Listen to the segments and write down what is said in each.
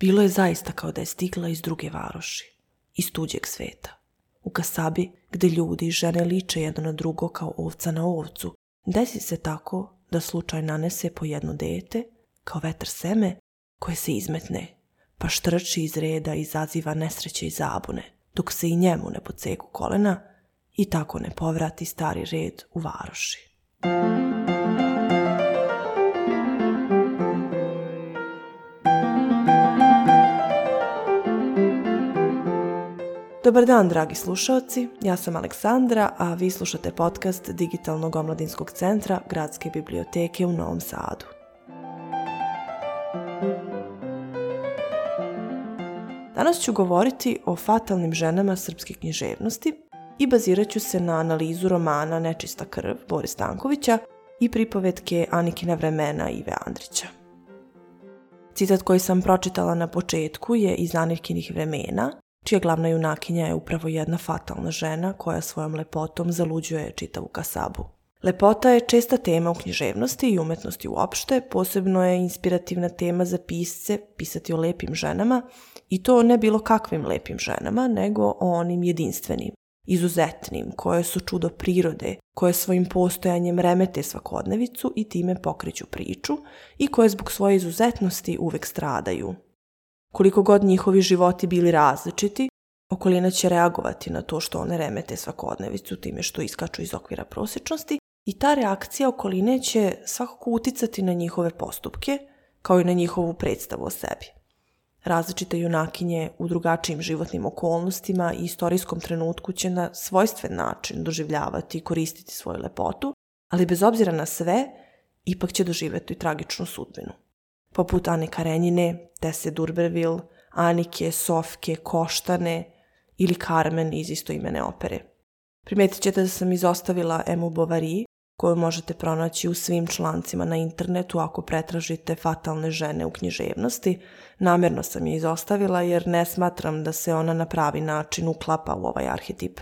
Bilo je zaista kao da je stigla iz druge varoši, iz tuđeg sveta. U kasabi, gde ljudi i žene liče jedno na drugo kao ovca na ovcu, desi se tako da slučaj nanese po jedno dete, kao vetar seme, koje se izmetne, pa štrči iz reda i izaziva nesreće i zabune, dok se i njemu ne poceku kolena i tako ne povrati stari red u varoši. Dobar dan, dragi slušaoci. Ja sam Aleksandra, a vi slušate podcast Digitalnog omladinskog centra Gradske biblioteke u Novom Sadu. Danas ću govoriti o fatalnim ženama srpske književnosti i bazirat ću se na analizu romana Nečista krv Boris Stankovića i pripovetke Anikina vremena Ive Andrića. Citat koji sam pročitala na početku je iz Anikinih vremena, čija glavna junakinja je upravo jedna fatalna žena koja svojom lepotom zaluđuje čitavu kasabu. Lepota je česta tema u književnosti i umetnosti uopšte, posebno je inspirativna tema za pisce pisati o lepim ženama i to ne bilo kakvim lepim ženama, nego o onim jedinstvenim, izuzetnim, koje su čudo prirode, koje svojim postojanjem remete svakodnevicu i time pokreću priču i koje zbog svoje izuzetnosti uvek stradaju, Koliko god njihovi životi bili različiti, okolina će reagovati na to što one remete svakodnevicu time što iskaču iz okvira prosječnosti i ta reakcija okoline će svakako uticati na njihove postupke, kao i na njihovu predstavu o sebi. Različite junakinje u drugačijim životnim okolnostima i istorijskom trenutku će na svojstven način doživljavati i koristiti svoju lepotu, ali bez obzira na sve, ipak će doživeti tragičnu sudbinu poput Ane Karenjine, Tese Durberville, Anike, Sofke, Koštane ili Carmen iz istoimene opere. Primetit ćete da sam izostavila Emu Bovary, koju možete pronaći u svim člancima na internetu ako pretražite fatalne žene u književnosti. Namerno sam je izostavila jer ne smatram da se ona na pravi način uklapa u ovaj arhetip.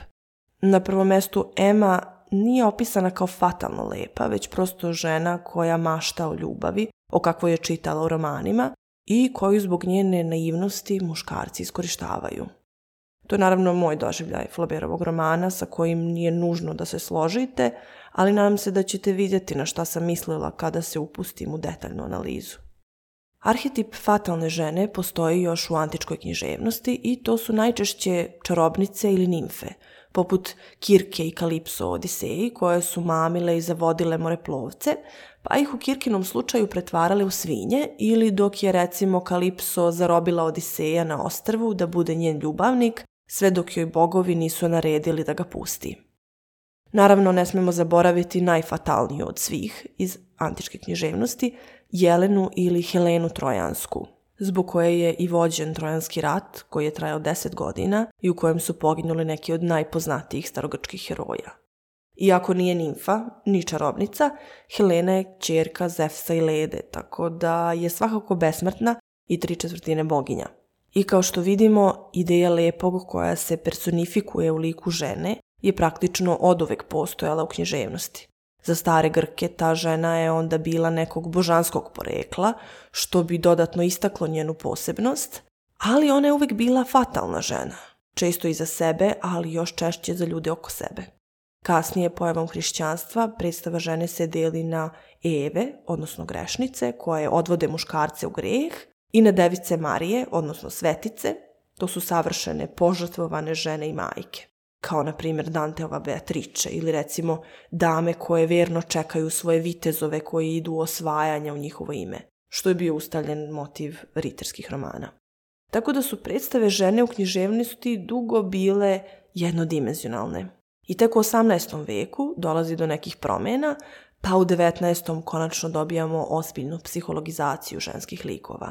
Na prvom mestu Ema nije opisana kao fatalno lepa, već prosto žena koja mašta o ljubavi, o kakvoj je čitala u romanima i koju zbog njene naivnosti muškarci iskorištavaju. To je naravno moj doživljaj Flaberovog romana sa kojim nije nužno da se složite, ali nadam se da ćete vidjeti na šta sam mislila kada se upustim u detaljnu analizu. Arhetip fatalne žene postoji još u antičkoj književnosti i to su najčešće čarobnice ili nimfe – poput Kirke i Kalipso Odiseji, koje su mamile i zavodile moreplovce, pa ih u Kirkinom slučaju pretvarale u svinje ili dok je recimo Kalipso zarobila Odiseja na ostrvu da bude njen ljubavnik, sve dok joj bogovi nisu naredili da ga pusti. Naravno, ne smemo zaboraviti najfatalniju od svih iz antičke književnosti, Jelenu ili Helenu Trojansku, zbog koje je i vođen Trojanski rat, koji je trajao 10 godina i u kojem su poginuli neki od najpoznatijih starogrčkih heroja. Iako nije nimfa, ni čarobnica, Helena je čerka Zefsa i Lede, tako da je svakako besmrtna i tri četvrtine boginja. I kao što vidimo, ideja lepog koja se personifikuje u liku žene je praktično oduvek postojala u književnosti. Za stare Grke ta žena je onda bila nekog božanskog porekla, što bi dodatno istaklo njenu posebnost, ali ona je uvek bila fatalna žena, često i za sebe, ali još češće za ljude oko sebe. Kasnije pojavom hrišćanstva predstava žene se deli na eve, odnosno grešnice, koje odvode muškarce u greh, i na device Marije, odnosno svetice, to su savršene, požrtvovane žene i majke kao na primjer Danteova Beatrice ili recimo dame koje verno čekaju svoje vitezove koji idu osvajanja u njihovo ime, što je bio ustaljen motiv riterskih romana. Tako da su predstave žene u književnosti dugo bile jednodimenzionalne. I tek u 18. veku dolazi do nekih promjena, pa u 19. konačno dobijamo ozbiljnu psihologizaciju ženskih likova.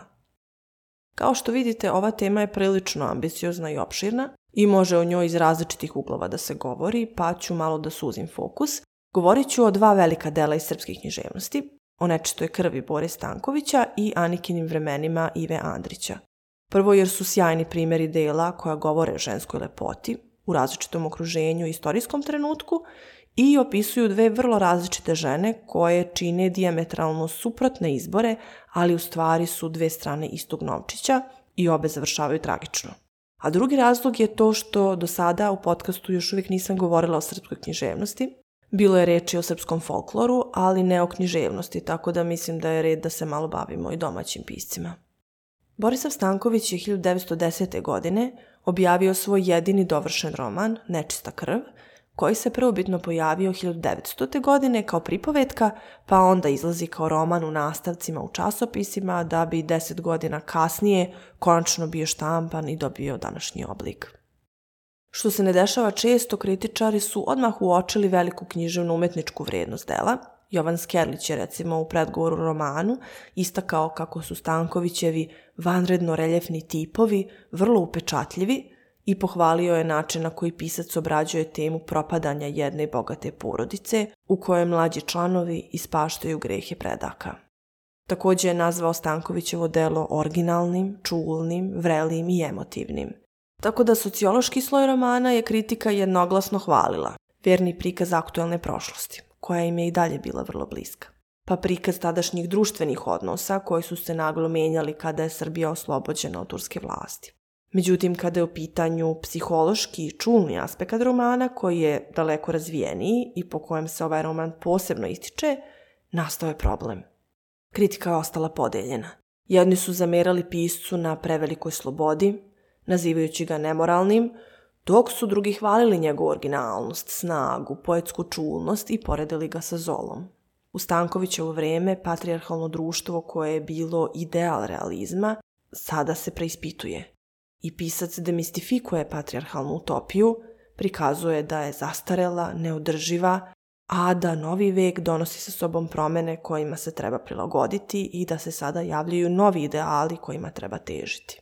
Kao što vidite, ova tema je prilično ambiciozna i opširna, i može o njoj iz različitih uglova da se govori, pa ću malo da suzim fokus. Govorit ću o dva velika dela iz srpskih književnosti, o nečitoj krvi Bore Stankovića i Anikinim vremenima Ive Andrića. Prvo jer su sjajni primjeri dela koja govore o ženskoj lepoti, u različitom okruženju i istorijskom trenutku i opisuju dve vrlo različite žene koje čine diametralno suprotne izbore, ali u stvari su dve strane istog novčića i obe završavaju tragično. A drugi razlog je to što do sada u podcastu još uvijek nisam govorila o srpskoj književnosti. Bilo je reči o srpskom folkloru, ali ne o književnosti, tako da mislim da je red da se malo bavimo i domaćim piscima. Borisav Stanković je 1910. godine objavio svoj jedini dovršen roman, Nečista krv, koji se prvobitno pojavio 1900. godine kao pripovetka, pa onda izlazi kao roman u nastavcima u časopisima, da bi deset godina kasnije konačno bio štampan i dobio današnji oblik. Što se ne dešava često, kritičari su odmah uočili veliku književnu umetničku vrednost dela. Jovan Skerlić je recimo u predgovoru romanu istakao kako su Stankovićevi vanredno reljefni tipovi vrlo upečatljivi, i pohvalio je način na koji pisac obrađuje temu propadanja jedne bogate porodice u kojoj mlađi članovi ispaštaju grehe predaka. Takođe je nazvao Stankovićevo delo originalnim, čulnim, vrelim i emotivnim. Tako da sociološki sloj romana je kritika jednoglasno hvalila, verni prikaz aktuelne prošlosti, koja im je i dalje bila vrlo bliska. Pa prikaz tadašnjih društvenih odnosa koji su se naglo menjali kada je Srbija oslobođena od turske vlasti. Međutim, kada je u pitanju psihološki i čulni aspekt romana, koji je daleko razvijeniji i po kojem se ovaj roman posebno ističe, nastao je problem. Kritika je ostala podeljena. Jedni su zamerali piscu na prevelikoj slobodi, nazivajući ga nemoralnim, dok su drugi hvalili njegovu originalnost, snagu, poetsku čulnost i poredili ga sa Zolom. U Stankovićevo vreme patrijarhalno društvo koje je bilo ideal realizma sada se preispituje. I pisac demistifikuje patrijarhalnu utopiju, prikazuje da je zastarela, neodrživa, a da novi vek donosi sa sobom promene kojima se treba prilagoditi i da se sada javljaju novi ideali kojima treba težiti.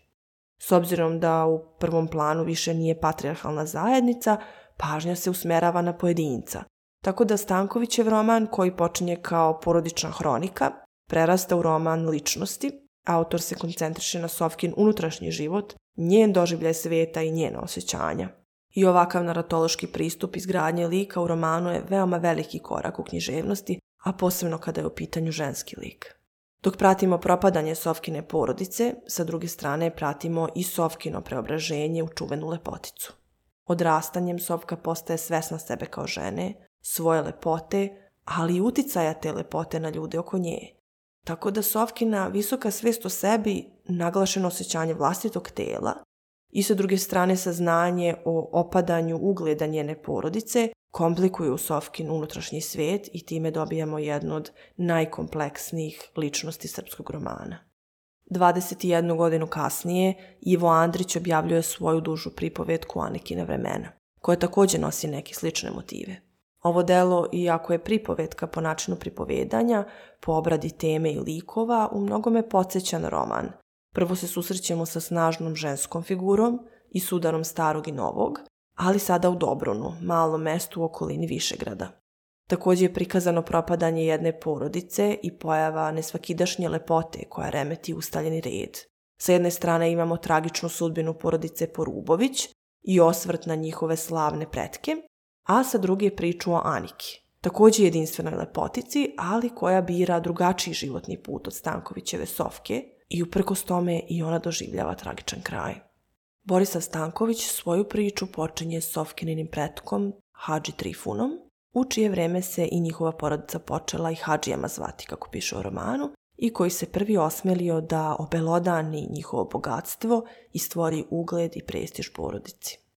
S obzirom da u prvom planu više nije patrijarhalna zajednica, pažnja se usmerava na pojedinca. Tako da Stankovićev roman, koji počinje kao porodična hronika, prerasta u roman ličnosti, autor se koncentriše na Sofkin unutrašnji život, njen doživljaj sveta i njena osjećanja. I ovakav naratološki pristup izgradnje lika u romanu je veoma veliki korak u književnosti, a posebno kada je u pitanju ženski lik. Dok pratimo propadanje Sofkine porodice, sa druge strane pratimo i Sofkino preobraženje u čuvenu lepoticu. Odrastanjem Sofka postaje svesna sebe kao žene, svoje lepote, ali i uticaja te lepote na ljude oko nje, Tako da Sofkina visoka svest o sebi, naglašeno osjećanje vlastitog tela i sa druge strane saznanje o opadanju ugleda njene porodice komplikuju Sofkin unutrašnji svet i time dobijamo jednu od najkompleksnijih ličnosti srpskog romana. 21 godinu kasnije Ivo Andrić objavljuje svoju dužu pripovetku Anekina vremena, koja takođe nosi neke slične motive. Ovo delo, iako je pripovetka po načinu pripovedanja, po obradi teme i likova, u mnogome podsjeća na roman. Prvo se susrećemo sa snažnom ženskom figurom i sudarom starog i novog, ali sada u Dobrunu, malom mestu u okolini Višegrada. Takođe je prikazano propadanje jedne porodice i pojava nesvakidašnje lepote koja remeti ustaljeni red. Sa jedne strane imamo tragičnu sudbinu porodice Porubović i osvrt na njihove slavne pretke, a sa druge priču o Aniki. Takođe jedinstvena lepotici, ali koja bira drugačiji životni put od Stankovićeve Sofke i uprkos tome i ona doživljava tragičan kraj. Borisav Stanković svoju priču počinje s Sofkininim pretkom Hadži Trifunom, u čije vreme se i njihova porodica počela i Hadžijama zvati, kako piše u romanu, i koji se prvi osmelio da obelodani njihovo bogatstvo i stvori ugled i prestiž porodici.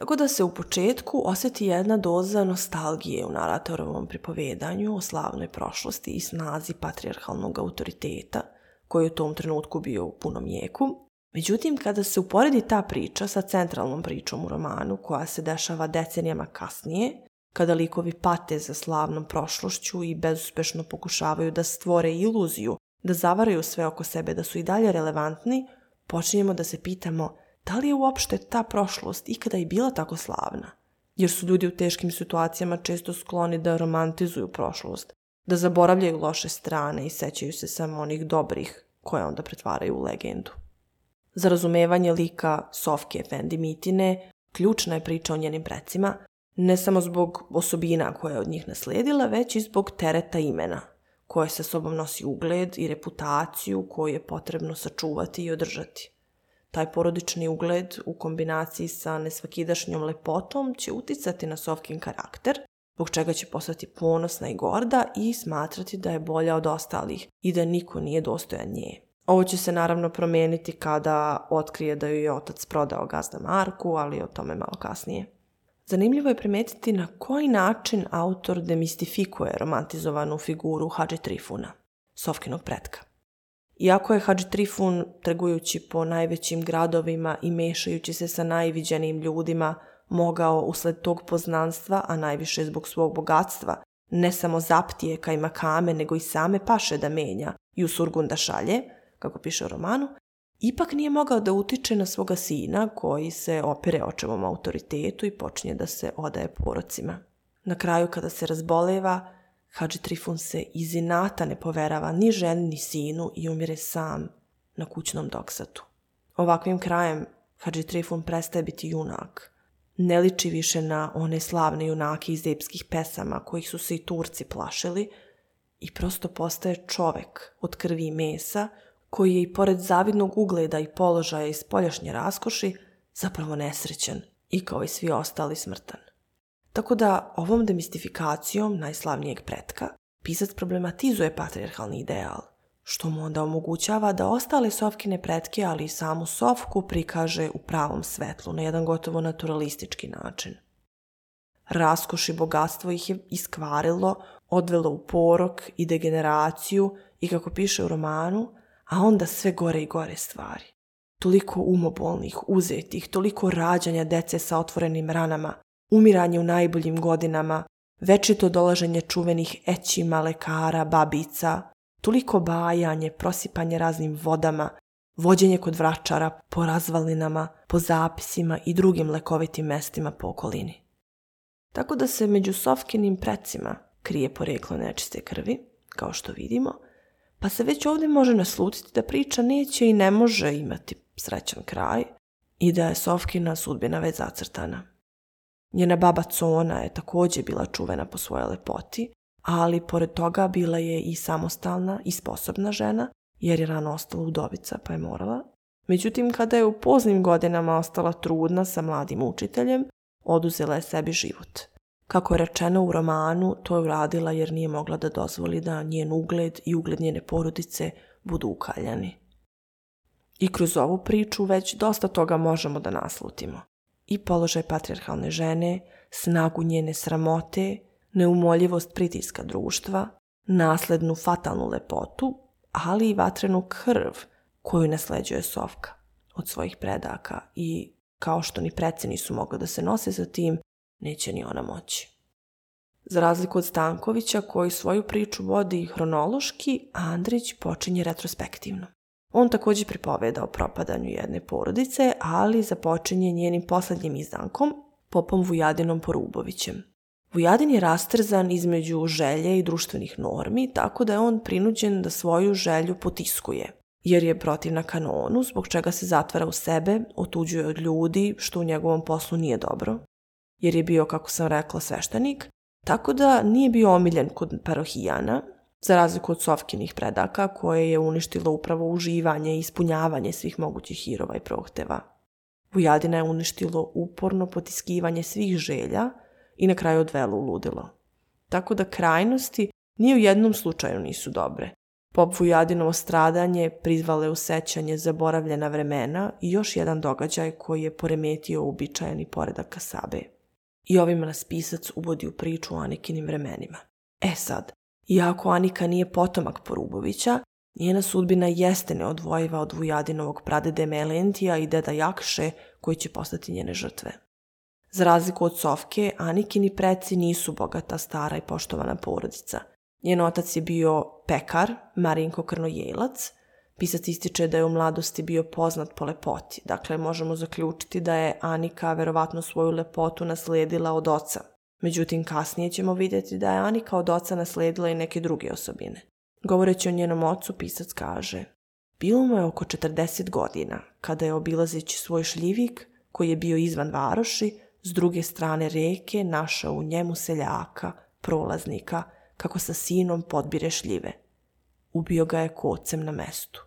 Tako da se u početku osjeti jedna doza nostalgije u naratorovom pripovedanju o slavnoj prošlosti i snazi patrijarhalnog autoriteta, koji u tom trenutku bio u punom jeku. Međutim, kada se uporedi ta priča sa centralnom pričom u romanu, koja se dešava decenijama kasnije, kada likovi pate za slavnom prošlošću i bezuspešno pokušavaju da stvore iluziju, da zavaraju sve oko sebe da su i dalje relevantni, počinjemo da se pitamo – da li je uopšte ta prošlost ikada i bila tako slavna? Jer su ljudi u teškim situacijama često skloni da romantizuju prošlost, da zaboravljaju loše strane i sećaju se samo onih dobrih koje onda pretvaraju u legendu. Za razumevanje lika Sofke Efendi Mitine ključna je priča o njenim precima, ne samo zbog osobina koje je od njih nasledila, već i zbog tereta imena, koje sa sobom nosi ugled i reputaciju koju je potrebno sačuvati i održati taj porodični ugled u kombinaciji sa nesvakidašnjom lepotom će uticati na Sovkin karakter, zbog čega će postati ponosna i gorda i smatrati da je bolja od ostalih i da niko nije dostojan nje. Ovo će se naravno promijeniti kada otkrije da ju je otac prodao gazda Marku, ali o tome malo kasnije. Zanimljivo je primetiti na koji način autor demistifikuje romantizovanu figuru Hadži Trifuna, Sofkinog pretka. Iako je Hadži Trifun, trgujući po najvećim gradovima i mešajući se sa najviđenijim ljudima, mogao usled tog poznanstva, a najviše zbog svog bogatstva, ne samo zaptije kaj makame, nego i same paše da menja i u Surgunda šalje, kako piše u romanu, ipak nije mogao da utiče na svoga sina koji se opire očevom autoritetu i počinje da se odaje porocima. Na kraju kada se razboleva, Hadži Trifun se iz inata ne poverava ni ženi ni sinu i umire sam na kućnom doksatu. Ovakvim krajem Hadži Trifun prestaje biti junak. Ne liči više na one slavne junake iz epskih pesama kojih su se i Turci plašili i prosto postaje čovek od krvi i mesa koji je i pored zavidnog ugleda i položaja iz poljašnje raskoši zapravo nesrećen i kao i svi ostali smrtan. Tako da ovom demistifikacijom najslavnijeg pretka pisac problematizuje patrijarhalni ideal, što mu onda omogućava da ostale sofkine pretke, ali i samu sofku prikaže u pravom svetlu, na jedan gotovo naturalistički način. Raskoš i bogatstvo ih je iskvarilo, odvelo u porok i degeneraciju i, kako piše u romanu, a onda sve gore i gore stvari. Toliko umobolnih, uzetih, toliko rađanja dece sa otvorenim ranama, umiranje u najboljim godinama, večito dolaženje čuvenih ećima, lekara, babica, toliko bajanje, prosipanje raznim vodama, vođenje kod vračara po razvalinama, po zapisima i drugim lekovitim mestima po okolini. Tako da se među Sofkinim precima krije poreklo nečiste krvi, kao što vidimo, pa se već ovde može naslutiti da priča neće i ne može imati srećan kraj i da je Sofkina sudbina već zacrtana. Njena baba Cona je takođe bila čuvena po svojoj lepoti, ali pored toga bila je i samostalna i sposobna žena, jer je rano ostala udovica pa je morala. Međutim, kada je u poznim godinama ostala trudna sa mladim učiteljem, oduzela je sebi život. Kako je rečeno u romanu, to je uradila jer nije mogla da dozvoli da njen ugled i ugled njene porodice budu ukaljani. I kroz ovu priču već dosta toga možemo da naslutimo i položaj patrijarhalne žene, snagu njene sramote, neumoljivost pritiska društva, naslednu fatalnu lepotu, ali i vatrenu krv koju nasleđuje Sovka od svojih predaka i kao što ni preci nisu mogli da se nose za tim, neće ni ona moći. Za razliku od Stankovića koji svoju priču vodi hronološki, Andrić počinje retrospektivno. On takođe pripoveda o propadanju jedne porodice, ali započinje njenim poslednjim izdankom, popom Vujadinom Porubovićem. Vujadin je rastrzan između želje i društvenih normi, tako da je on prinuđen da svoju želju potiskuje, jer je protivna kanonu, zbog čega se zatvara u sebe, otuđuje od ljudi, što u njegovom poslu nije dobro, jer je bio, kako sam rekla, sveštenik, tako da nije bio omiljen kod parohijana, za razliku od Sovkinih predaka koje je uništilo upravo uživanje i ispunjavanje svih mogućih hirova i prohteva. Vujadina je uništilo uporno potiskivanje svih želja i na kraju odvelo u ludilo. Tako da krajnosti nije u jednom slučaju nisu dobre. Pop Vujadinovo stradanje prizvale u sećanje zaboravljena vremena i još jedan događaj koji je poremetio uobičajeni poredak Kasabe. I ovim nas pisac uvodi u priču o Anikinim vremenima. E sad, Iako Anika nije potomak Porubovića, njena sudbina jeste neodvojiva od Vujadinovog pradede Melentija i deda Jakše, koji će postati njene žrtve. Za razliku od Sofke, Anikini preci nisu bogata, stara i poštovana porodica. Njen otac je bio pekar, Marinko Krnojelac. Pisac ističe da je u mladosti bio poznat po lepoti, dakle možemo zaključiti da je Anika verovatno svoju lepotu nasledila od oca, Međutim, kasnije ćemo vidjeti da je Ani kao od oca naslijedila i neke druge osobine. Govoreći o njenom ocu, pisac kaže Bilo mu je oko 40 godina, kada je obilazeći svoj šljivik, koji je bio izvan varoši, s druge strane reke našao u njemu seljaka, prolaznika, kako sa sinom podbire šljive. Ubio ga je kocem na mestu.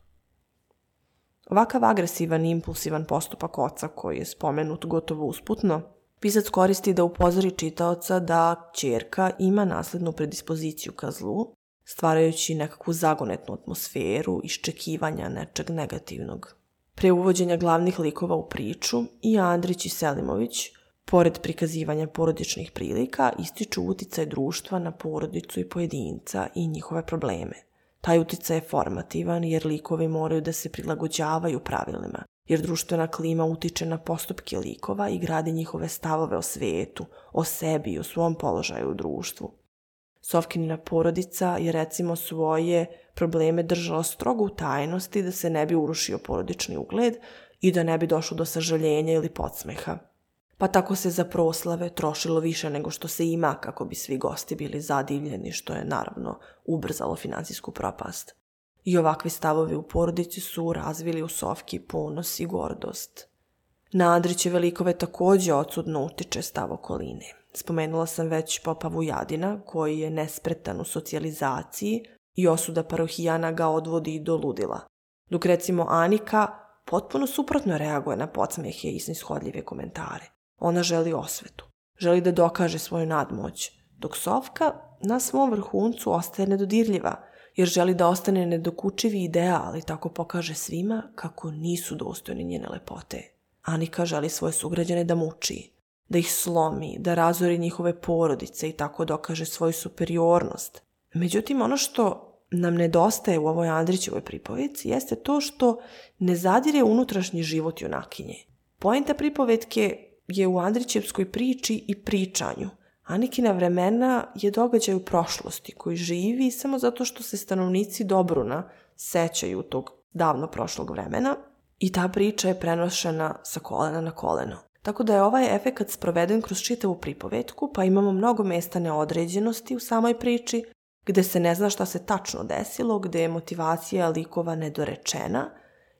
Ovakav agresivan, impulsivan postupak oca koji je spomenut gotovo usputno, pisac koristi da upozori čitaoca da čerka ima naslednu predispoziciju ka zlu, stvarajući nekakvu zagonetnu atmosferu iščekivanja nečeg negativnog. Pre uvođenja glavnih likova u priču i Andrić i Selimović, pored prikazivanja porodičnih prilika, ističu uticaj društva na porodicu i pojedinca i njihove probleme. Taj uticaj je formativan jer likovi moraju da se prilagođavaju pravilima, jer društvena klima utiče na postupke likova i gradi njihove stavove o svetu, o sebi i o svom položaju u društvu. Sovkinina porodica je recimo svoje probleme držala strogo u tajnosti da se ne bi urušio porodični ugled i da ne bi došlo do sažaljenja ili podsmeha. Pa tako se za proslave trošilo više nego što se ima kako bi svi gosti bili zadivljeni, što je naravno ubrzalo finansijsku propast. I ovakvi stavovi u porodici su razvili u Sofki ponos i gordost. Na Andrićeve velikove takođe odsudno utiče stav okoline. Spomenula sam već popa Vujadina, koji je nespretan u socijalizaciji i osuda parohijana ga odvodi do ludila. Dok recimo Anika potpuno suprotno reaguje na podsmehe i snishodljive komentare. Ona želi osvetu, želi da dokaže svoju nadmoć, dok Sofka na svom vrhuncu ostaje nedodirljiva – jer želi da ostane nedokučivi ideal i tako pokaže svima kako nisu dostojni njene lepote. Anika želi svoje sugrađane da muči, da ih slomi, da razori njihove porodice i tako dokaže svoju superiornost. Međutim, ono što nam nedostaje u ovoj Andrićevoj pripovici jeste to što ne zadire unutrašnji život junakinje. Poenta pripovetke je u Andrićevskoj priči i pričanju – Anikina vremena je događaj u prošlosti koji živi samo zato što se stanovnici Dobruna sećaju tog davno prošlog vremena i ta priča je prenošena sa kolena na koleno. Tako da je ovaj efekat sproveden kroz čitavu pripovetku, pa imamo mnogo mesta neodređenosti u samoj priči, gde se ne zna šta se tačno desilo, gde je motivacija likova nedorečena,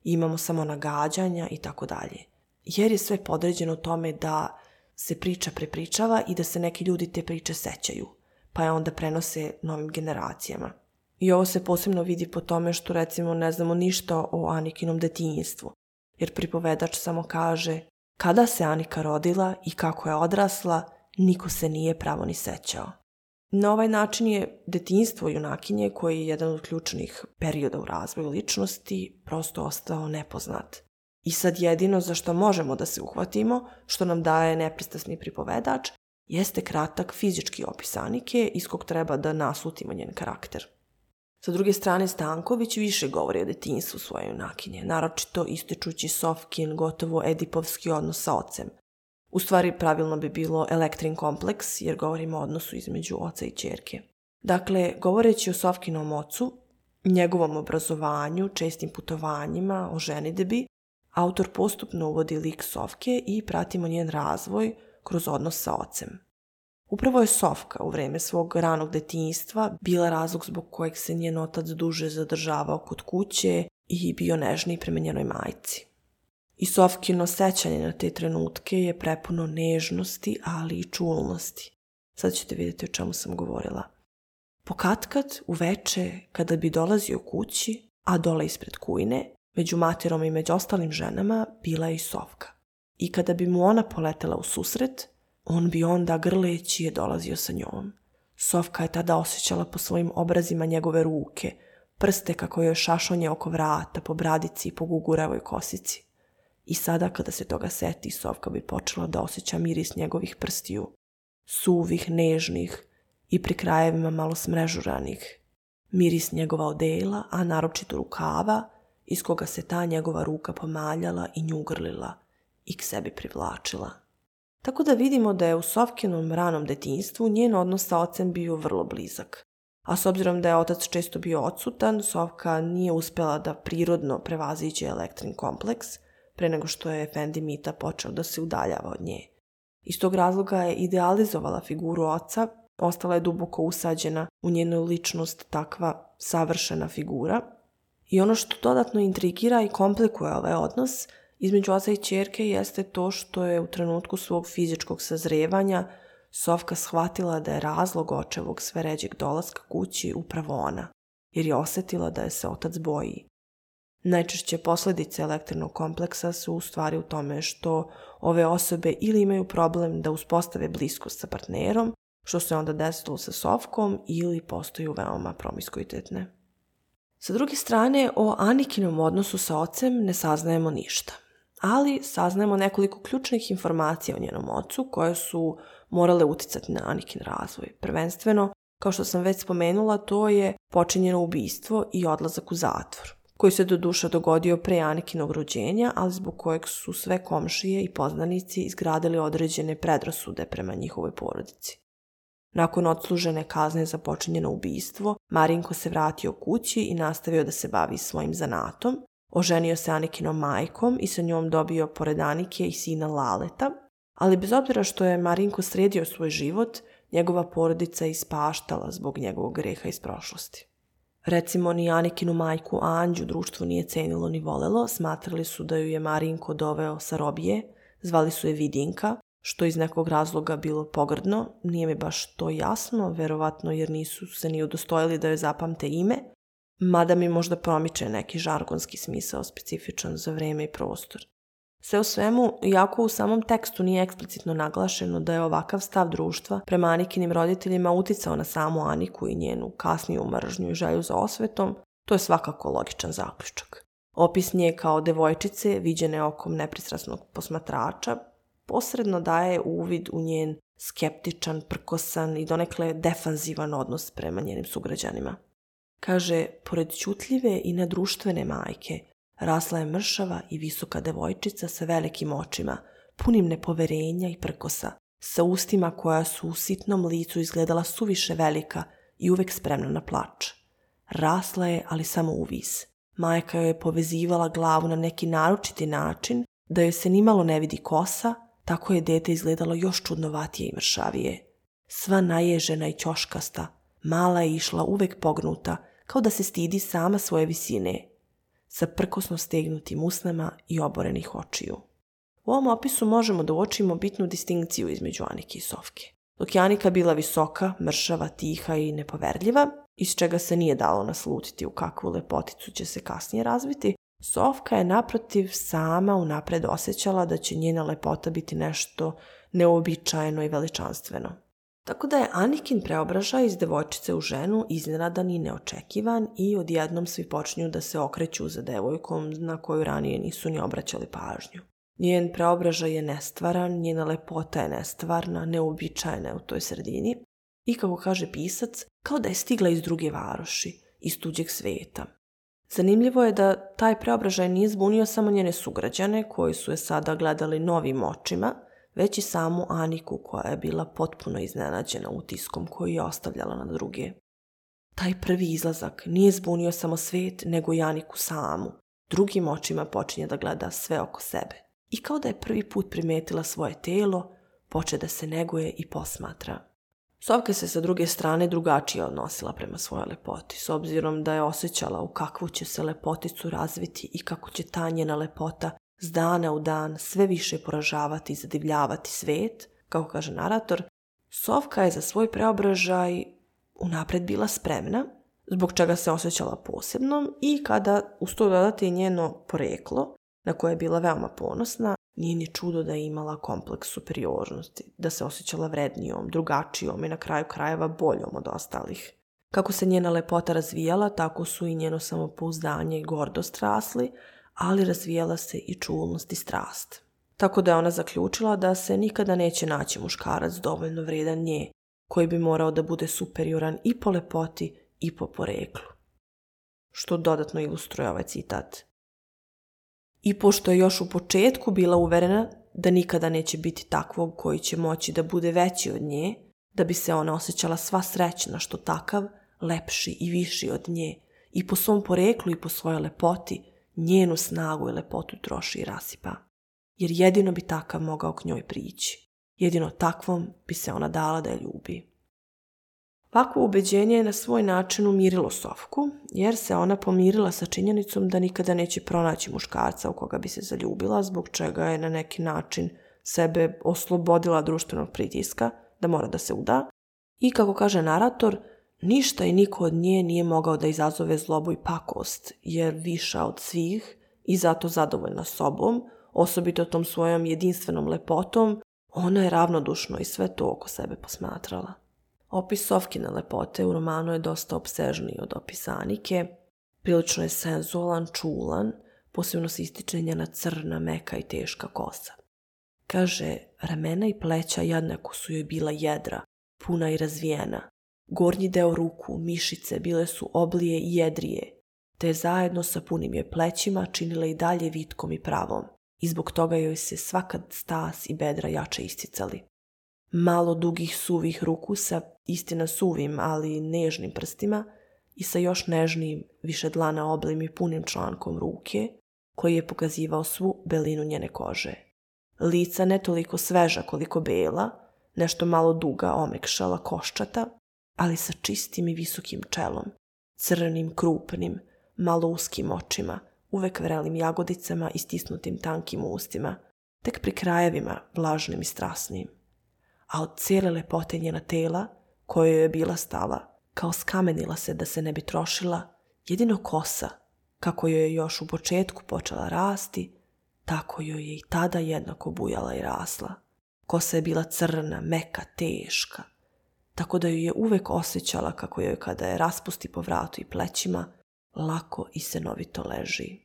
imamo samo nagađanja i tako dalje. Jer je sve podređeno tome da se priča prepričava i da se neki ljudi te priče sećaju, pa je onda prenose novim generacijama. I ovo se posebno vidi po tome što recimo ne znamo ništa o Anikinom detinjstvu, jer pripovedač samo kaže kada se Anika rodila i kako je odrasla, niko se nije pravo ni sećao. Na ovaj način je detinjstvo junakinje, koji je jedan od ključnih perioda u razvoju ličnosti, prosto ostao nepoznat. I sad jedino za što možemo da se uhvatimo, što nam daje nepristrasni pripovedač, jeste kratak fizički opis Anike iz kog treba da naslutimo njen karakter. Sa druge strane, Stanković više govori o detinjstvu svoje junakinje, naročito ističući Sofkin gotovo edipovski odnos sa ocem. U stvari, pravilno bi bilo elektrin kompleks, jer govorimo o odnosu između oca i čerke. Dakle, govoreći o Sofkinom ocu, njegovom obrazovanju, čestim putovanjima, o ženidebi, Autor postupno uvodi lik Sofke i pratimo njen razvoj kroz odnos sa ocem. Upravo je Sofka u vreme svog ranog detinjstva bila razlog zbog kojeg se njen otac duže zadržavao kod kuće i bio nežniji prema njenoj majci. I Sofkino sećanje na te trenutke je prepuno nežnosti, ali i čulnosti. Sad ćete vidjeti o čemu sam govorila. Pokatkad uveče, kada bi dolazio kući, a dole ispred kujne, Među materom i među ostalim ženama bila je i sovka. I kada bi mu ona poletela u susret, on bi onda grleći je dolazio sa njom. Sovka je tada osjećala po svojim obrazima njegove ruke, prste kako joj šašonje oko vrata, po bradici i po guguravoj kosici. I sada kada se toga seti, Sovka bi počela da osjeća miris njegovih prstiju, suvih, nežnih i pri krajevima malo smrežuranih. Miris njegova odela, a naročito rukava, iz koga se ta njegova ruka pomaljala i njugrlila i k sebi privlačila. Tako da vidimo da je u Sovkinom ranom detinjstvu njen odnos sa ocem bio vrlo blizak. A s obzirom da je otac često bio odsutan, Sovka nije uspela da prirodno prevaziđe elektrin kompleks pre nego što je Fendi Mita počeo da se udaljava od nje. Iz tog razloga je idealizovala figuru oca, ostala je duboko usađena u njenu ličnost takva savršena figura, I ono što dodatno intrigira i komplikuje ovaj odnos između oca i čerke jeste to što je u trenutku svog fizičkog sazrevanja Sofka shvatila da je razlog očevog sve ređeg dolaska kući upravo ona, jer je osetila da je se otac boji. Najčešće posledice elektrinog kompleksa su u stvari u tome što ove osobe ili imaju problem da uspostave bliskost sa partnerom, što se onda desilo sa Sofkom, ili postaju veoma promiskuitetne. Sa druge strane, o Anikinom odnosu sa ocem ne saznajemo ništa, ali saznajemo nekoliko ključnih informacija o njenom ocu koje su morale uticati na Anikin razvoj. Prvenstveno, kao što sam već spomenula, to je počinjeno ubistvo i odlazak u zatvor, koji se do duša dogodio pre Anikinog rođenja, ali zbog kojeg su sve komšije i poznanici izgradili određene predrasude prema njihovoj porodici. Nakon odslužene kazne za počinjeno ubistvo, Marinko se vratio kući i nastavio da se bavi svojim zanatom. Oženio se Anikinom majkom i sa njom dobio pored Anike i sina Laleta, ali bez obzira što je Marinko sredio svoj život, njegova porodica je ispaštala zbog njegovog greha iz prošlosti. Recimo, ni Anikinu majku Anđu društvo nije cenilo ni volelo, smatrali su da ju je Marinko doveo sa robije, zvali su je Vidinka, što iz nekog razloga bilo pogrdno, nije mi baš to jasno, verovatno jer nisu se ni udostojili da joj zapamte ime, mada mi možda promiče neki žargonski smisao specifičan za vreme i prostor. Sve u svemu, jako u samom tekstu nije eksplicitno naglašeno da je ovakav stav društva prema Anikinim roditeljima uticao na samu Aniku i njenu kasniju mržnju i želju za osvetom, to je svakako logičan zaključak. Opis nje kao devojčice, viđene okom nepristrasnog posmatrača, posredno daje uvid u njen skeptičan, prkosan i donekle defanzivan odnos prema njenim sugrađanima. Kaže, pored ćutljive i nadruštvene majke, rasla je mršava i visoka devojčica sa velikim očima, punim nepoverenja i prkosa, sa ustima koja su u sitnom licu izgledala suviše velika i uvek spremna na plač. Rasla je, ali samo u vis. Majka joj je povezivala glavu na neki naročiti način, da joj se nimalo ne vidi kosa, Tako je dete izgledalo još čudnovatije i mršavije. Sva naježena i ćoškasta, mala je išla uvek pognuta, kao da se stidi sama svoje visine, sa prkosno stegnutim usnama i oborenih očiju. U ovom opisu možemo da uočimo bitnu distinkciju između Anike i Sofke. Dok je Anika bila visoka, mršava, tiha i nepoverljiva, iz čega se nije dalo naslutiti u kakvu lepoticu će se kasnije razviti, Sofka je naprotiv sama unapred osjećala da će njena lepota biti nešto neobičajeno i veličanstveno. Tako da je Anikin preobražaj iz devojčice u ženu iznenadan i neočekivan i odjednom svi počinju da se okreću za devojkom na koju ranije nisu ni obraćali pažnju. Njen preobražaj je nestvaran, njena lepota je nestvarna, neobičajna je u toj sredini i, kako kaže pisac, kao da je stigla iz druge varoši, iz tuđeg sveta, Zanimljivo je da taj preobražaj nije zbunio samo njene sugrađane koji su je sada gledali novim očima, već i samu Aniku koja je bila potpuno iznenađena utiskom koji je ostavljala na druge. Taj prvi izlazak nije zbunio samo svet, nego i Aniku samu. Drugim očima počinje da gleda sve oko sebe. I kao da je prvi put primetila svoje telo, poče da se neguje i posmatra. Sovka se sa druge strane drugačije odnosila prema svojoj lepoti, s obzirom da je osjećala u kakvu će se lepoticu razviti i kako će ta njena lepota s dana u dan sve više poražavati i zadivljavati svet, kako kaže narator, Sovka je za svoj preobražaj unapred bila spremna, zbog čega se osjećala posebnom i kada uz to dodati njeno poreklo, na koje je bila veoma ponosna, nije ni čudo da je imala kompleks superiornosti, da se osjećala vrednijom, drugačijom i na kraju krajeva boljom od ostalih. Kako se njena lepota razvijala, tako su i njeno samopouzdanje i gordost rasli, ali razvijala se i čulnost i strast. Tako da je ona zaključila da se nikada neće naći muškarac dovoljno vredan nje, koji bi morao da bude superioran i po lepoti i po poreklu. Što dodatno ilustruje ovaj citat i pošto je još u početku bila uverena da nikada neće biti takvog koji će moći da bude veći od nje, da bi se ona osjećala sva srećna što takav, lepši i viši od nje, i po svom poreklu i po svojoj lepoti, njenu snagu i lepotu troši i rasipa. Jer jedino bi takav mogao k njoj prići. Jedino takvom bi se ona dala da je ljubi. Paku ubeđenje je na svoj način umirilo Sofku, jer se ona pomirila sa činjenicom da nikada neće pronaći muškarca u koga bi se zaljubila, zbog čega je na neki način sebe oslobodila društvenog pritiska da mora da se uda. I kako kaže narator, ništa i niko od nje nije mogao da izazove zlobu i pakost, jer viša od svih i zato zadovoljna sobom, osobito tom svojom jedinstvenom lepotom, ona je ravnodušno i sve to oko sebe posmatrala. Opis Sofkine lepote u romanu je dosta obsežniji od opisa Anike. Prilično je senzualan, čulan, posebno se ističe njena crna, meka i teška kosa. Kaže, ramena i pleća jednako su joj bila jedra, puna i razvijena. Gornji deo ruku, mišice, bile su oblije i jedrije, te zajedno sa punim joj plećima činile i dalje vitkom i pravom i zbog toga joj se svakad stas i bedra jače isticali malo dugih suvih ruku sa istina suvim, ali nežnim prstima i sa još nežnijim, više dlana oblim i punim člankom ruke, koji je pokazivao svu belinu njene kože. Lica ne toliko sveža koliko bela, nešto malo duga, omekšala, koščata, ali sa čistim i visokim čelom, crnim, krupnim, malo uskim očima, uvek vrelim jagodicama i stisnutim tankim ustima, tek pri krajevima vlažnim i strasnim a od cijele lepote njena tela, kojoj je bila stala, kao skamenila se da se ne bi trošila, jedino kosa, kako joj je još u početku počela rasti, tako joj je i tada jednako bujala i rasla. Kosa je bila crna, meka, teška, tako da ju je uvek osjećala kako joj kada je raspusti po vratu i plećima, lako i senovito leži.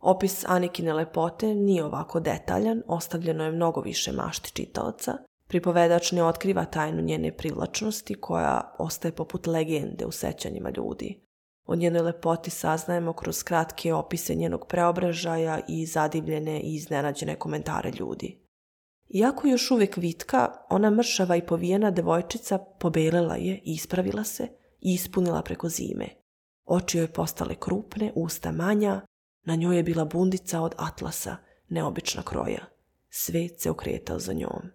Opis Anikine lepote nije ovako detaljan, ostavljeno je mnogo više mašti čitaoca, Pripovedač ne otkriva tajnu njene privlačnosti koja ostaje poput legende u sećanjima ljudi. O njenoj lepoti saznajemo kroz kratke opise njenog preobražaja i zadivljene i iznenađene komentare ljudi. Iako još uvek vitka, ona mršava i povijena devojčica pobelela je i ispravila se i ispunila preko zime. Oči joj postale krupne, usta manja, na njoj je bila bundica od atlasa, neobična kroja. Svet se okretao za njom.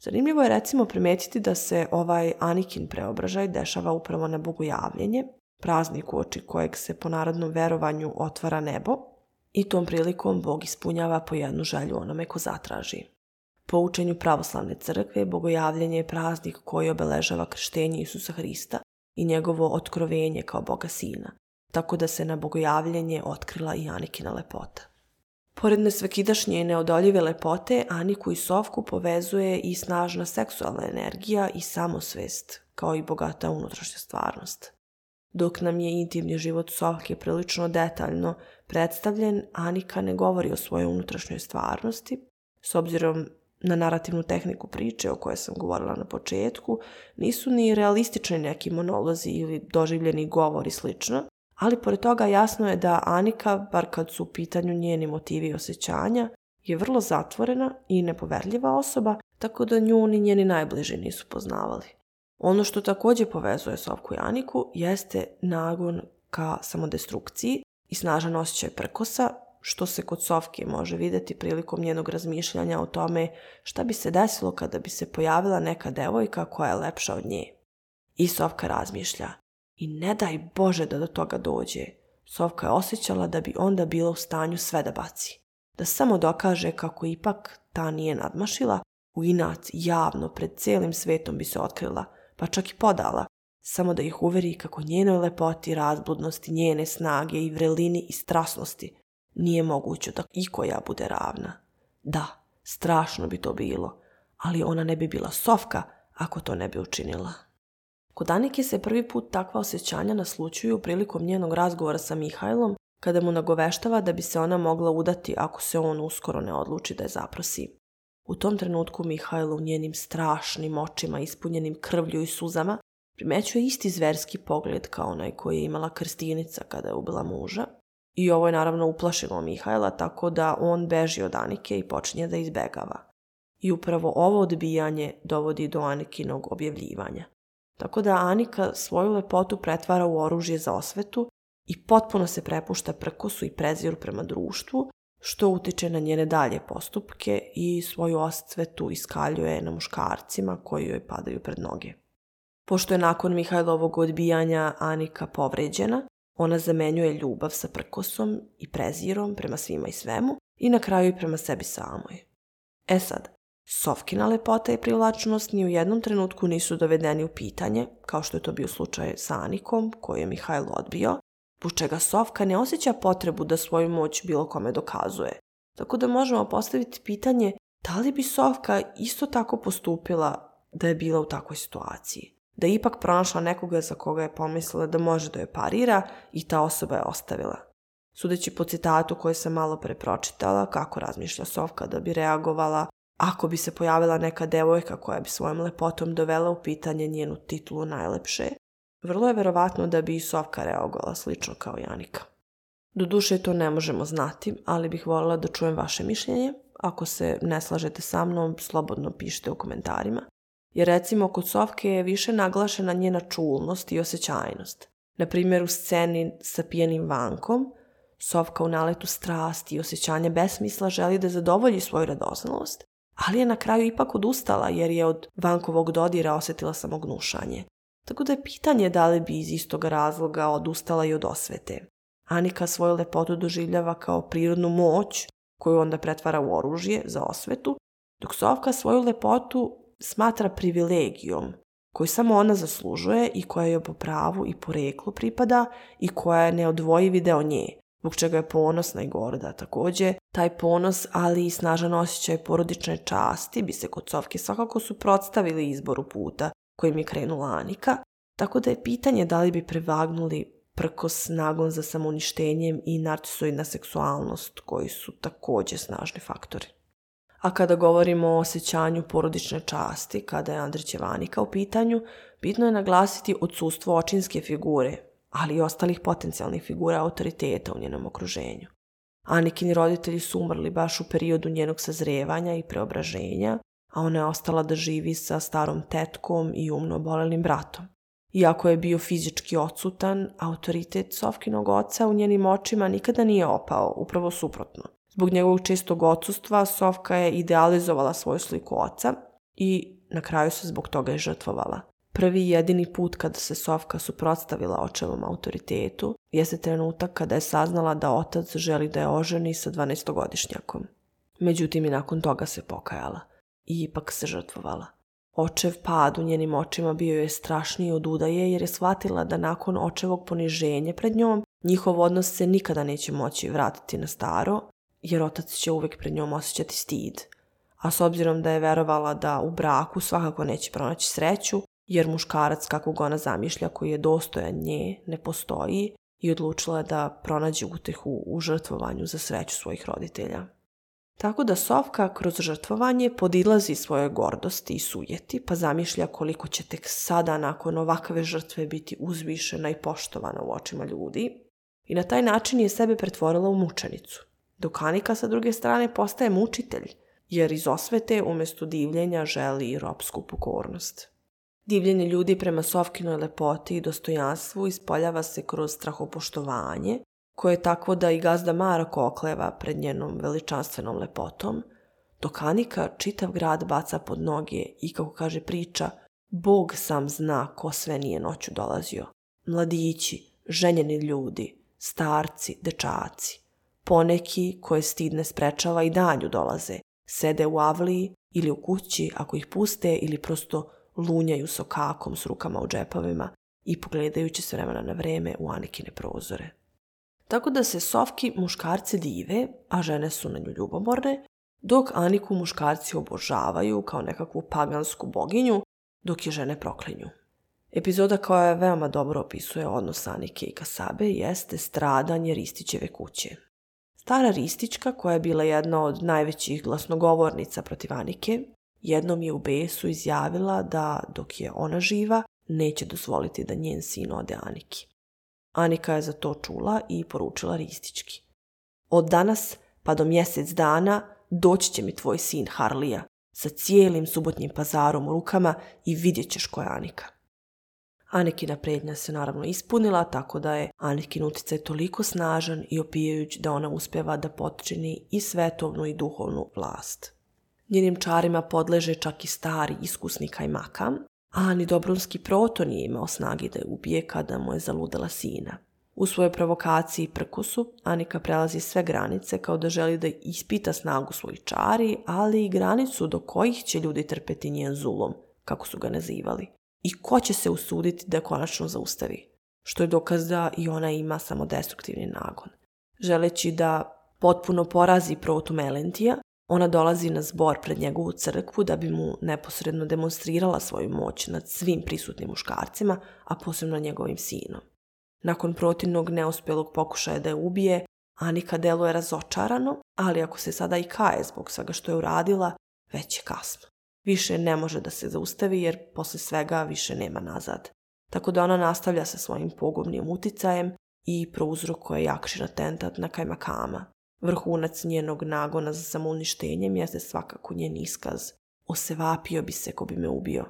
Zanimljivo je recimo primetiti da se ovaj Anikin preobražaj dešava upravo na bogojavljenje, praznik oči kojeg se po narodnom verovanju otvara nebo i tom prilikom Bog ispunjava po jednu želju onome ko zatraži. Po učenju pravoslavne crkve, bogojavljenje je praznik koji obeležava krštenje Isusa Hrista i njegovo otkrovenje kao Boga Sina, tako da se na bogojavljenje otkrila i Anikina lepota. Pored nesvakidašnje i neodoljive lepote, Aniku i Sovku povezuje i snažna seksualna energija i samosvest, kao i bogata unutrašnja stvarnost. Dok nam je intimni život Sovke prilično detaljno predstavljen, Anika ne govori o svojoj unutrašnjoj stvarnosti, s obzirom na narativnu tehniku priče o kojoj sam govorila na početku, nisu ni realistični neki monolozi ili doživljeni govori slično, ali pored toga jasno je da Anika, bar kad su u pitanju njeni motivi i osjećanja, je vrlo zatvorena i nepoverljiva osoba, tako da nju ni njeni najbliži nisu poznavali. Ono što takođe povezuje Sovku i Aniku jeste nagon ka samodestrukciji i snažan osjećaj prkosa, što se kod Sovke može videti prilikom njenog razmišljanja o tome šta bi se desilo kada bi se pojavila neka devojka koja je lepša od nje. I Sovka razmišlja, I ne daj Bože da do toga dođe. Sovka je osjećala da bi onda bila u stanju sve da baci. Da samo dokaže kako ipak ta nije nadmašila, u inat javno pred celim svetom bi se otkrila, pa čak i podala, samo da ih uveri kako njenoj lepoti, razbudnosti, njene snage i vrelini i strasnosti nije moguće da ikoja bude ravna. Da, strašno bi to bilo, ali ona ne bi bila sovka ako to ne bi učinila. Kod Anike se prvi put takva osjećanja naslučuju prilikom njenog razgovora sa Mihajlom, kada mu nagoveštava da bi se ona mogla udati ako se on uskoro ne odluči da je zaprosi. U tom trenutku Mihajlo u njenim strašnim očima ispunjenim krvlju i suzama primećuje isti zverski pogled kao onaj koji je imala Krstinica kada je ubila muža. I ovo je naravno uplašilo Mihajla tako da on beži od Anike i počinje da izbegava. I upravo ovo odbijanje dovodi do Anikinog objavljivanja. Tako da Anika svoju lepotu pretvara u oružje za osvetu i potpuno se prepušta prkosu i preziru prema društvu, što utiče na njene dalje postupke i svoju osvetu iskaljuje na muškarcima koji joj padaju pred noge. Pošto je nakon Mihajlovog odbijanja Anika povređena, ona zamenjuje ljubav sa prkosom i prezirom prema svima i svemu i na kraju i prema sebi samoj. E sad, Sofkina lepota i privlačnost ni u jednom trenutku nisu dovedeni u pitanje, kao što je to bio slučaj sa Anikom, koju je Mihajlo odbio, po čega Sofka ne osjeća potrebu da svoju moć bilo kome dokazuje. Tako da možemo postaviti pitanje da li bi Sofka isto tako postupila da je bila u takvoj situaciji. Da je ipak pronašla nekoga za koga je pomislila da može da je parira i ta osoba je ostavila. Sudeći po citatu koje sam malo pre pročitala, kako razmišlja Sofka da bi reagovala ako bi se pojavila neka devojka koja bi svojom lepotom dovela u pitanje njenu titulu najlepše, vrlo je verovatno da bi i Sovka reagovala slično kao Janika. Doduše to ne možemo znati, ali bih voljela da čujem vaše mišljenje. Ako se ne slažete sa mnom, slobodno pišite u komentarima. Jer recimo kod Sovke je više naglašena njena čulnost i osjećajnost. Na primjer u sceni sa pijenim vankom, Sovka u naletu strasti i osjećanja besmisla želi da zadovolji svoju radoznalost, ali je na kraju ipak odustala jer je od vankovog dodira osetila samo gnušanje. Tako da je pitanje da li bi iz istog razloga odustala i od osvete. Anika svoju lepotu doživljava kao prirodnu moć koju onda pretvara u oružje za osvetu, dok Sovka svoju lepotu smatra privilegijom koju samo ona zaslužuje i koja joj po pravu i poreklu pripada i koja je neodvojivi deo nje, zbog čega je ponosna i gorda. Takođe, taj ponos, ali i snažan osjećaj porodične časti bi se kod Sovke svakako suprotstavili izboru puta kojim je krenula Anika, tako da je pitanje da li bi prevagnuli prko snagom za samouništenjem i narcisoidna seksualnost koji su takođe snažni faktori. A kada govorimo o osjećanju porodične časti, kada je Andrićevanika u pitanju, bitno je naglasiti odsustvo očinske figure, ali i ostalih potencijalnih figura autoriteta u njenom okruženju. Anikini roditelji su umrli baš u periodu njenog sazrevanja i preobraženja, a ona je ostala da živi sa starom tetkom i umno obolelim bratom. Iako je bio fizički odsutan, autoritet Sofkinog oca u njenim očima nikada nije opao, upravo suprotno. Zbog njegovog čistog odsustva Sofka je idealizovala svoju sliku oca i na kraju se zbog toga i žrtvovala. Prvi i jedini put kada se Sofka suprotstavila očevom autoritetu jeste trenutak kada je saznala da otac želi da je oženi sa 12-godišnjakom. Međutim i nakon toga se pokajala i ipak se žrtvovala. Očev pad u njenim očima bio je strašniji od udaje jer je shvatila da nakon očevog poniženja pred njom njihov odnos se nikada neće moći vratiti na staro jer otac će uvek pred njom osjećati stid. A s obzirom da je verovala da u braku svakako neće pronaći sreću, jer muškarac kakvog ona zamišlja koji je dostojan nje ne postoji i odlučila je da pronađe utehu u žrtvovanju za sreću svojih roditelja. Tako da Sofka kroz žrtvovanje podilazi svoje gordosti i sujeti, pa zamišlja koliko će tek sada nakon ovakve žrtve biti uzvišena i poštovana u očima ljudi i na taj način je sebe pretvorila u mučenicu. Dok Anika sa druge strane postaje mučitelj, jer iz osvete umesto divljenja želi ropsku pokornost. Divljenje ljudi prema Sofkinoj lepoti i dostojanstvu ispoljava se kroz strahopoštovanje, koje je takvo da i gazda Marak okleva pred njenom veličanstvenom lepotom, dok Anika čitav grad baca pod noge i, kako kaže priča, Bog sam zna ko sve nije noću dolazio. Mladići, ženjeni ljudi, starci, dečaci. Poneki koje stid ne sprečava i danju dolaze. Sede u avliji ili u kući ako ih puste ili prosto lunjaju sokakom s rukama u džepovima i pogledajući s vremena na vreme u Anikine prozore. Tako da se sovki muškarce dive, a žene su na nju ljubomorne, dok Aniku muškarci obožavaju kao nekakvu pagansku boginju, dok je žene proklinju. Epizoda koja veoma dobro opisuje odnos Anike i Kasabe jeste stradanje Ristićeve kuće. Stara Ristićka, koja je bila jedna od najvećih glasnogovornica protiv Anike, Jednom je u besu izjavila da dok je ona živa neće dozvoliti da njen sin ode Aniki. Anika je za to čula i poručila Ristički. Od danas pa do mjesec dana doći će mi tvoj sin Harlija sa cijelim subotnjim pazarom u rukama i vidjet ćeš ko je Anika. Anikina prednja se naravno ispunila, tako da je Anikin uticaj toliko snažan i opijajuć da ona uspjeva da potčini i svetovnu i duhovnu vlast. Njenim čarima podleže čak i stari iskusni kajmaka, a ni Dobrunski proto nije imao snagi da je ubije kada mu je zaludela sina. U svojoj provokaciji i prkosu Anika prelazi sve granice kao da želi da ispita snagu svojih čari, ali i granicu do kojih će ljudi trpeti njen zulom, kako su ga nazivali. I ko će se usuditi da konačno zaustavi, što je dokaz da i ona ima samo destruktivni nagon. Želeći da potpuno porazi protu Melentija, Ona dolazi na zbor pred njegovu crkvu da bi mu neposredno demonstrirala svoju moć nad svim prisutnim muškarcima, a posebno njegovim sinom. Nakon protivnog neuspelog pokušaja da je ubije, Anika deluje razočarano, ali ako se sada i kaje zbog svega što je uradila, već je kasno. Više ne može da se zaustavi jer posle svega više nema nazad. Tako da ona nastavlja sa svojim pogubnim uticajem i prouzrokuje jakši atentat na Kajmakama, Vrhunac njenog nagona za samouništenjem jeste svakako njen iskaz. Osevapio bi se ko bi me ubio.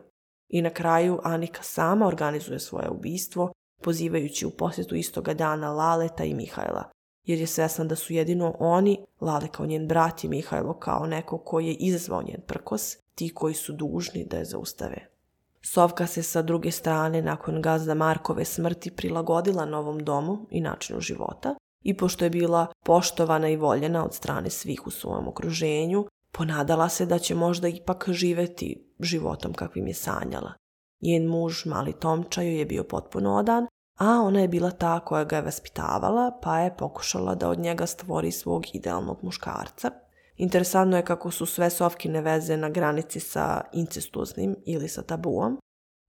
I na kraju Anika sama organizuje svoje ubistvo, pozivajući u posjetu istoga dana Laleta i Mihajla, jer je svestan da su jedino oni, Lale kao njen brat i Mihajlo kao neko koji je izazvao njen prkos, ti koji su dužni da je zaustave. Sovka se sa druge strane nakon gazda Markove smrti prilagodila novom domu i načinu života, i pošto je bila poštovana i voljena od strane svih u svom okruženju, ponadala se da će možda ipak živeti životom kakvim je sanjala. Njen muž, mali Tomča, joj je bio potpuno odan, a ona je bila ta koja ga je vaspitavala, pa je pokušala da od njega stvori svog idealnog muškarca. Interesantno je kako su sve Sofkine veze na granici sa incestuznim ili sa tabuom,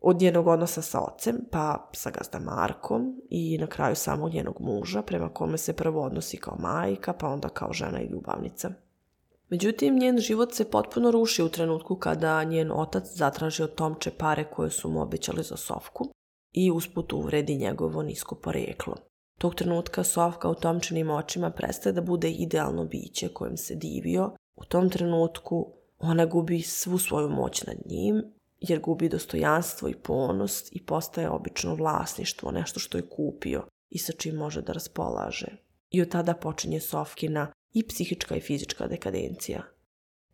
od njenog odnosa sa ocem, pa sa gazda Markom i na kraju samog njenog muža, prema kome se prvo odnosi kao majka, pa onda kao žena i ljubavnica. Međutim, njen život se potpuno ruši u trenutku kada njen otac zatraži od Tomče pare koje su mu obećali za Sofku i usput uvredi njegovo nisko poreklo. Tog trenutka Sofka u Tomčinim očima prestaje da bude idealno biće kojem se divio. U tom trenutku ona gubi svu svoju moć nad njim jer gubi dostojanstvo i ponos i postaje obično vlasništvo, nešto što je kupio i sa čim može da raspolaže. I od tada počinje Sofkina i psihička i fizička dekadencija.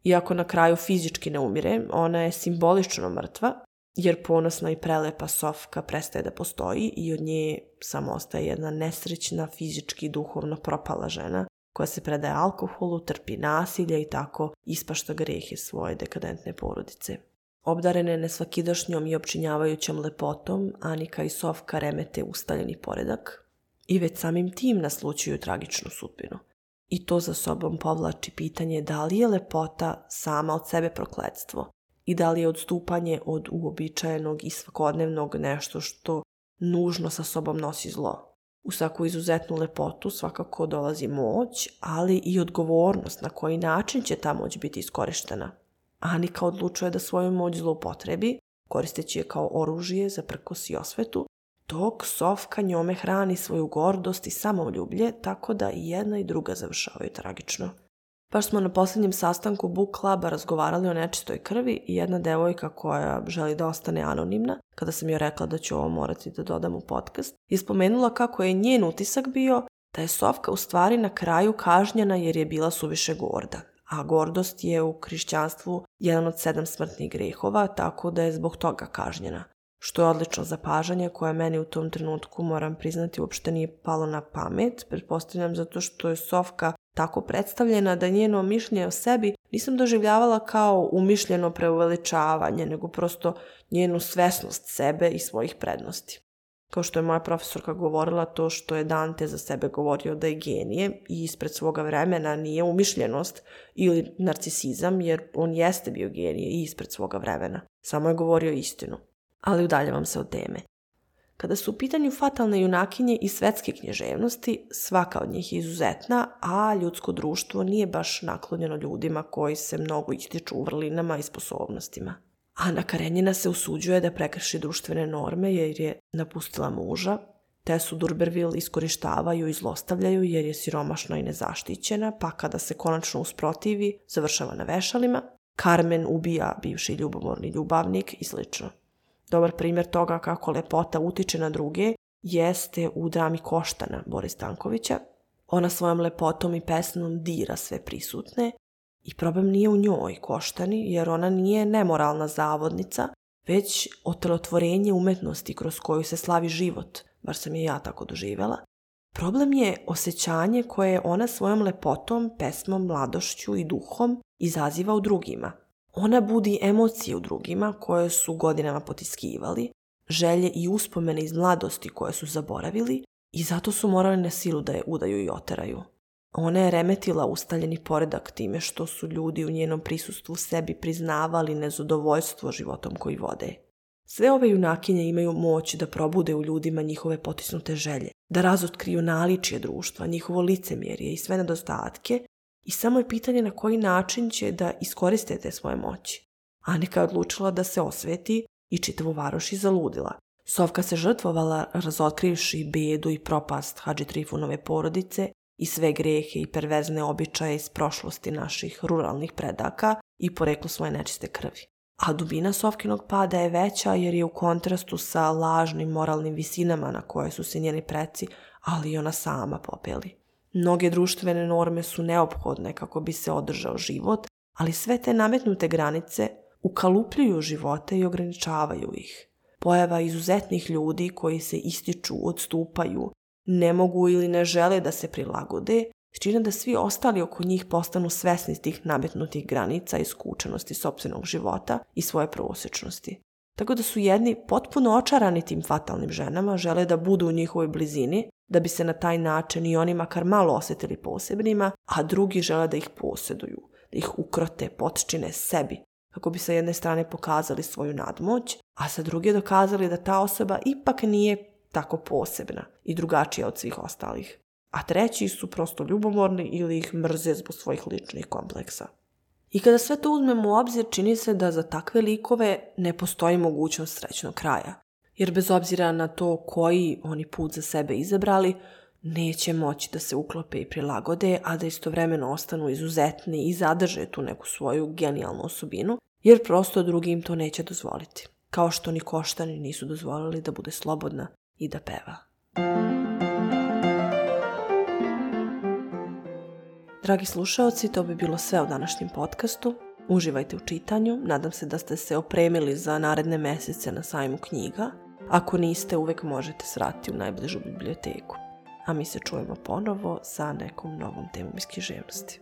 Iako na kraju fizički ne umire, ona je simbolično mrtva, jer ponosna i prelepa Sofka prestaje da postoji i od nje samo ostaje jedna nesrećna, fizički i duhovno propala žena koja se predaje alkoholu, trpi nasilje i tako ispašta grehe svoje dekadentne porodice. Obdarene nesvakidašnjom i opčinjavajućom lepotom, Anika i Sofka remete ustaljeni poredak i već samim tim naslučuju tragičnu sudbinu. I to za sobom povlači pitanje da li je lepota sama od sebe prokledstvo i da li je odstupanje od uobičajenog i svakodnevnog nešto što nužno sa sobom nosi zlo. U svaku izuzetnu lepotu svakako dolazi moć, ali i odgovornost na koji način će ta moć biti iskorištena. Anika odlučuje da svoju moć zloupotrebi, koristeći je kao oružje za prkos i osvetu, dok Sofka njome hrani svoju gordost i samoljublje, tako da i jedna i druga završavaju tragično. Baš smo na poslednjem sastanku Book Cluba razgovarali o nečistoj krvi i jedna devojka koja želi da ostane anonimna, kada sam joj rekla da ću ovo morati da dodam u podcast, je spomenula kako je njen utisak bio da je Sofka u stvari na kraju kažnjena jer je bila suviše gorda a gordost je u hrišćanstvu jedan od sedam smrtnih grehova, tako da je zbog toga kažnjena. Što je odlično zapažanje koje meni u tom trenutku, moram priznati, uopšte nije palo na pamet, pretpostavljam zato što je Sofka tako predstavljena da njeno mišljenje o sebi nisam doživljavala kao umišljeno preuveličavanje, nego prosto njenu svesnost sebe i svojih prednosti kao što je moja profesorka govorila, to što je Dante za sebe govorio da je genije i ispred svoga vremena nije umišljenost ili narcisizam, jer on jeste bio genije i ispred svoga vremena. Samo je govorio istinu. Ali udaljavam se od teme. Kada su u pitanju fatalne junakinje i svetske knježevnosti, svaka od njih je izuzetna, a ljudsko društvo nije baš naklonjeno ljudima koji se mnogo ističu u vrlinama i sposobnostima. Ana Karenjina se usuđuje da prekrši društvene norme jer je napustila muža, Tesu Durberville iskorištavaju i zlostavljaju jer je siromašna i nezaštićena, pa kada se konačno usprotivi, završava na vešalima. Carmen ubija bivši ljubomorni ljubavnik i slično. Dobar primjer toga kako lepota utiče na druge jeste u drami Koštana Boris Tankovića. Ona svojom lepotom i pesmom dira sve prisutne, I problem nije u njoj, koštani, jer ona nije nemoralna zavodnica, već otelotvorenje umetnosti kroz koju se slavi život, bar sam je ja tako doživela. Problem je osjećanje koje ona svojom lepotom, pesmom, mladošću i duhom izaziva u drugima. Ona budi emocije u drugima koje su godinama potiskivali, želje i uspomene iz mladosti koje su zaboravili i zato su morali na silu da je udaju i oteraju. Ona je remetila ustaljeni poredak time što su ljudi u njenom prisustvu sebi priznavali nezadovoljstvo životom koji vode. Sve ove junakinje imaju moć da probude u ljudima njihove potisnute želje, da razotkriju naličje društva, njihovo licemjerje i sve nedostatke i samo je pitanje na koji način će da iskoriste te svoje moći. Anika je odlučila da se osveti i čitavu varoš i zaludila. Sovka se žrtvovala razotkrivši bedu i propast Hadži Trifunove porodice i sve grehe i perverzne običaje iz prošlosti naših ruralnih predaka i poreklu svoje nečiste krvi. A dubina Sofkinog pada je veća jer je u kontrastu sa lažnim moralnim visinama na koje su se njeni preci, ali i ona sama popeli. Mnoge društvene norme su neophodne kako bi se održao život, ali sve te nametnute granice ukalupljuju živote i ograničavaju ih. Pojava izuzetnih ljudi koji se ističu, odstupaju, ne mogu ili ne žele da se prilagode, čine da svi ostali oko njih postanu svesni tih nametnutih granica i skučenosti sobstvenog života i svoje prosečnosti. Tako da su jedni potpuno očarani tim fatalnim ženama, žele da budu u njihovoj blizini, da bi se na taj način i oni makar malo osetili posebnima, a drugi žele da ih poseduju, da ih ukrote, potčine sebi, kako bi sa jedne strane pokazali svoju nadmoć, a sa druge dokazali da ta osoba ipak nije tako posebna i drugačija od svih ostalih. A treći su prosto ljubomorni ili ih mrze zbog svojih ličnih kompleksa. I kada sve to uzmemo u obzir, čini se da za takve likove ne postoji mogućnost srećnog kraja. Jer bez obzira na to koji oni put za sebe izabrali, neće moći da se uklope i prilagode, a da istovremeno ostanu izuzetni i zadrže tu neku svoju genijalnu osobinu, jer prosto drugim to neće dozvoliti. Kao što ni koštani nisu dozvolili da bude slobodna i da peva. Dragi slušaoci, to bi bilo sve u današnjem podcastu. Uživajte u čitanju, nadam se da ste se opremili za naredne mesece na sajmu knjiga. Ako niste, uvek možete srati u najbližu biblioteku. A mi se čujemo ponovo sa nekom novom temom iz književnosti.